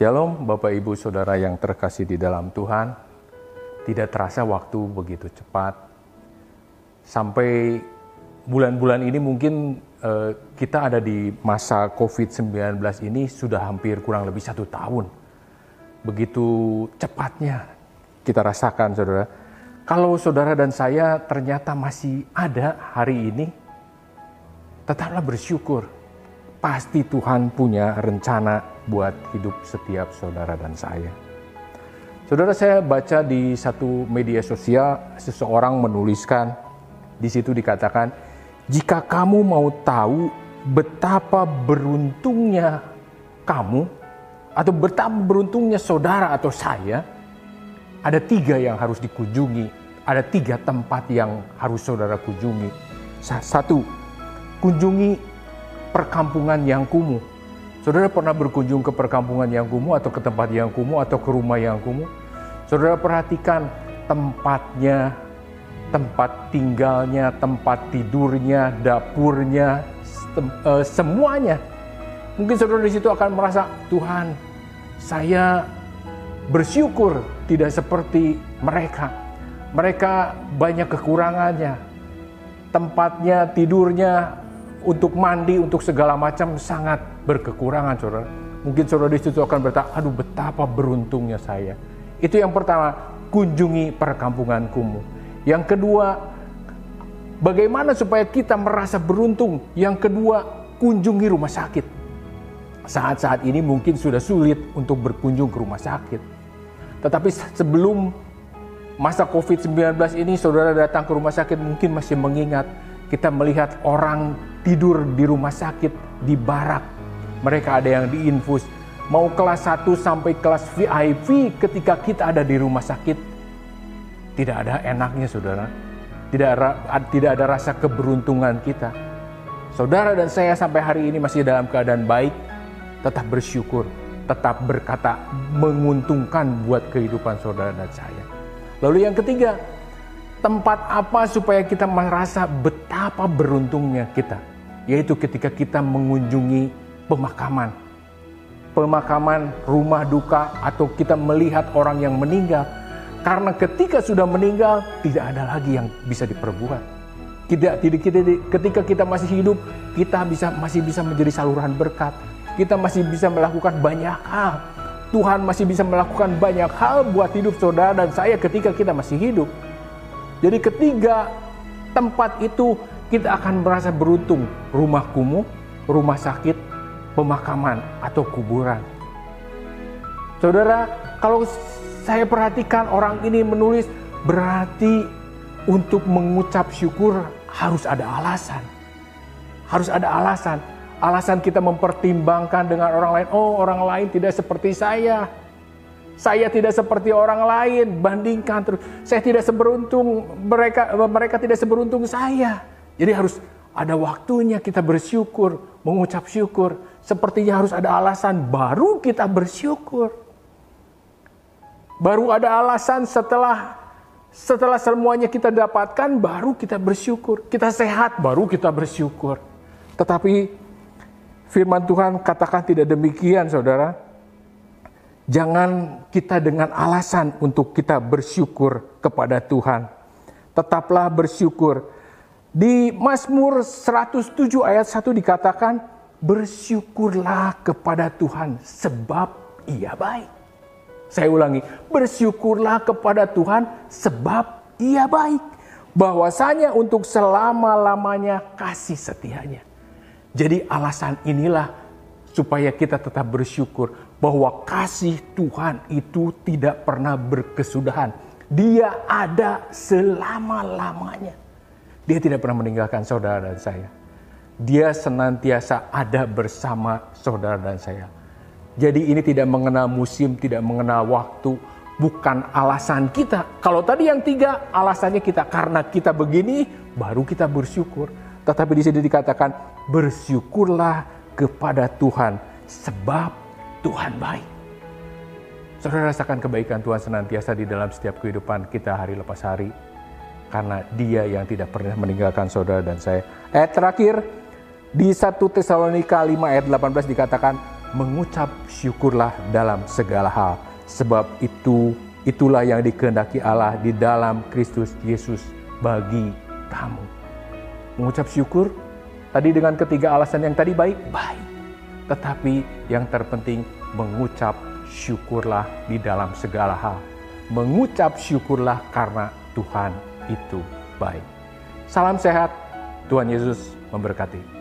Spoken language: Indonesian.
Shalom Bapak Ibu Saudara yang terkasih di dalam Tuhan. Tidak terasa waktu begitu cepat. Sampai bulan-bulan ini mungkin eh, kita ada di masa COVID-19 ini sudah hampir kurang lebih satu tahun. Begitu cepatnya kita rasakan saudara. Kalau saudara dan saya ternyata masih ada hari ini, tetaplah bersyukur pasti Tuhan punya rencana buat hidup setiap saudara dan saya. Saudara saya baca di satu media sosial seseorang menuliskan di situ dikatakan jika kamu mau tahu betapa beruntungnya kamu atau betapa beruntungnya saudara atau saya ada tiga yang harus dikunjungi ada tiga tempat yang harus saudara kunjungi satu kunjungi perkampungan yang kumuh. Saudara pernah berkunjung ke perkampungan yang kumuh atau ke tempat yang kumuh atau ke rumah yang kumuh? Saudara perhatikan tempatnya, tempat tinggalnya, tempat tidurnya, dapurnya, uh, semuanya. Mungkin saudara di situ akan merasa, Tuhan, saya bersyukur tidak seperti mereka. Mereka banyak kekurangannya. Tempatnya, tidurnya, untuk mandi, untuk segala macam sangat berkekurangan, saudara. Mungkin saudara di situ akan berkata, aduh betapa beruntungnya saya. Itu yang pertama, kunjungi perkampungan kumuh. Yang kedua, bagaimana supaya kita merasa beruntung? Yang kedua, kunjungi rumah sakit. Saat-saat ini mungkin sudah sulit untuk berkunjung ke rumah sakit. Tetapi sebelum masa COVID-19 ini saudara datang ke rumah sakit mungkin masih mengingat kita melihat orang tidur di rumah sakit, di barak. Mereka ada yang diinfus. Mau kelas 1 sampai kelas VIP ketika kita ada di rumah sakit. Tidak ada enaknya saudara. Tidak ada, tidak ada rasa keberuntungan kita. Saudara dan saya sampai hari ini masih dalam keadaan baik. Tetap bersyukur. Tetap berkata menguntungkan buat kehidupan saudara dan saya. Lalu yang ketiga, tempat apa supaya kita merasa betapa beruntungnya kita? Yaitu ketika kita mengunjungi pemakaman. Pemakaman, rumah duka, atau kita melihat orang yang meninggal. Karena ketika sudah meninggal, tidak ada lagi yang bisa diperbuat. Tidak, tidak, tidak, ketika kita masih hidup, kita bisa masih bisa menjadi saluran berkat. Kita masih bisa melakukan banyak hal. Tuhan masih bisa melakukan banyak hal buat hidup saudara dan saya ketika kita masih hidup. Jadi ketiga tempat itu kita akan merasa beruntung rumah kumuh, rumah sakit, pemakaman, atau kuburan. Saudara, kalau saya perhatikan orang ini menulis berarti untuk mengucap syukur harus ada alasan. Harus ada alasan. Alasan kita mempertimbangkan dengan orang lain. Oh, orang lain tidak seperti saya. Saya tidak seperti orang lain. Bandingkan terus. Saya tidak seberuntung mereka mereka tidak seberuntung saya. Jadi harus ada waktunya kita bersyukur, mengucap syukur. Sepertinya harus ada alasan baru kita bersyukur. Baru ada alasan setelah setelah semuanya kita dapatkan baru kita bersyukur. Kita sehat baru kita bersyukur. Tetapi firman Tuhan katakan tidak demikian Saudara. Jangan kita dengan alasan untuk kita bersyukur kepada Tuhan. Tetaplah bersyukur di Mazmur 107 ayat 1 dikatakan, bersyukurlah kepada Tuhan sebab ia baik. Saya ulangi, bersyukurlah kepada Tuhan sebab ia baik. Bahwasanya untuk selama-lamanya kasih setianya. Jadi alasan inilah supaya kita tetap bersyukur bahwa kasih Tuhan itu tidak pernah berkesudahan. Dia ada selama-lamanya. Dia tidak pernah meninggalkan saudara dan saya. Dia senantiasa ada bersama saudara dan saya. Jadi ini tidak mengenal musim, tidak mengenal waktu, bukan alasan kita. Kalau tadi yang tiga, alasannya kita karena kita begini, baru kita bersyukur. Tetapi di sini dikatakan bersyukurlah kepada Tuhan sebab Tuhan baik. Saudara rasakan kebaikan Tuhan senantiasa di dalam setiap kehidupan kita hari lepas hari karena dia yang tidak pernah meninggalkan saudara dan saya. Ayat terakhir di 1 Tesalonika 5 ayat 18 dikatakan, mengucap syukurlah dalam segala hal, sebab itu itulah yang dikehendaki Allah di dalam Kristus Yesus bagi kamu. Mengucap syukur tadi dengan ketiga alasan yang tadi baik, baik. Tetapi yang terpenting mengucap syukurlah di dalam segala hal. Mengucap syukurlah karena Tuhan itu baik. Salam sehat, Tuhan Yesus memberkati.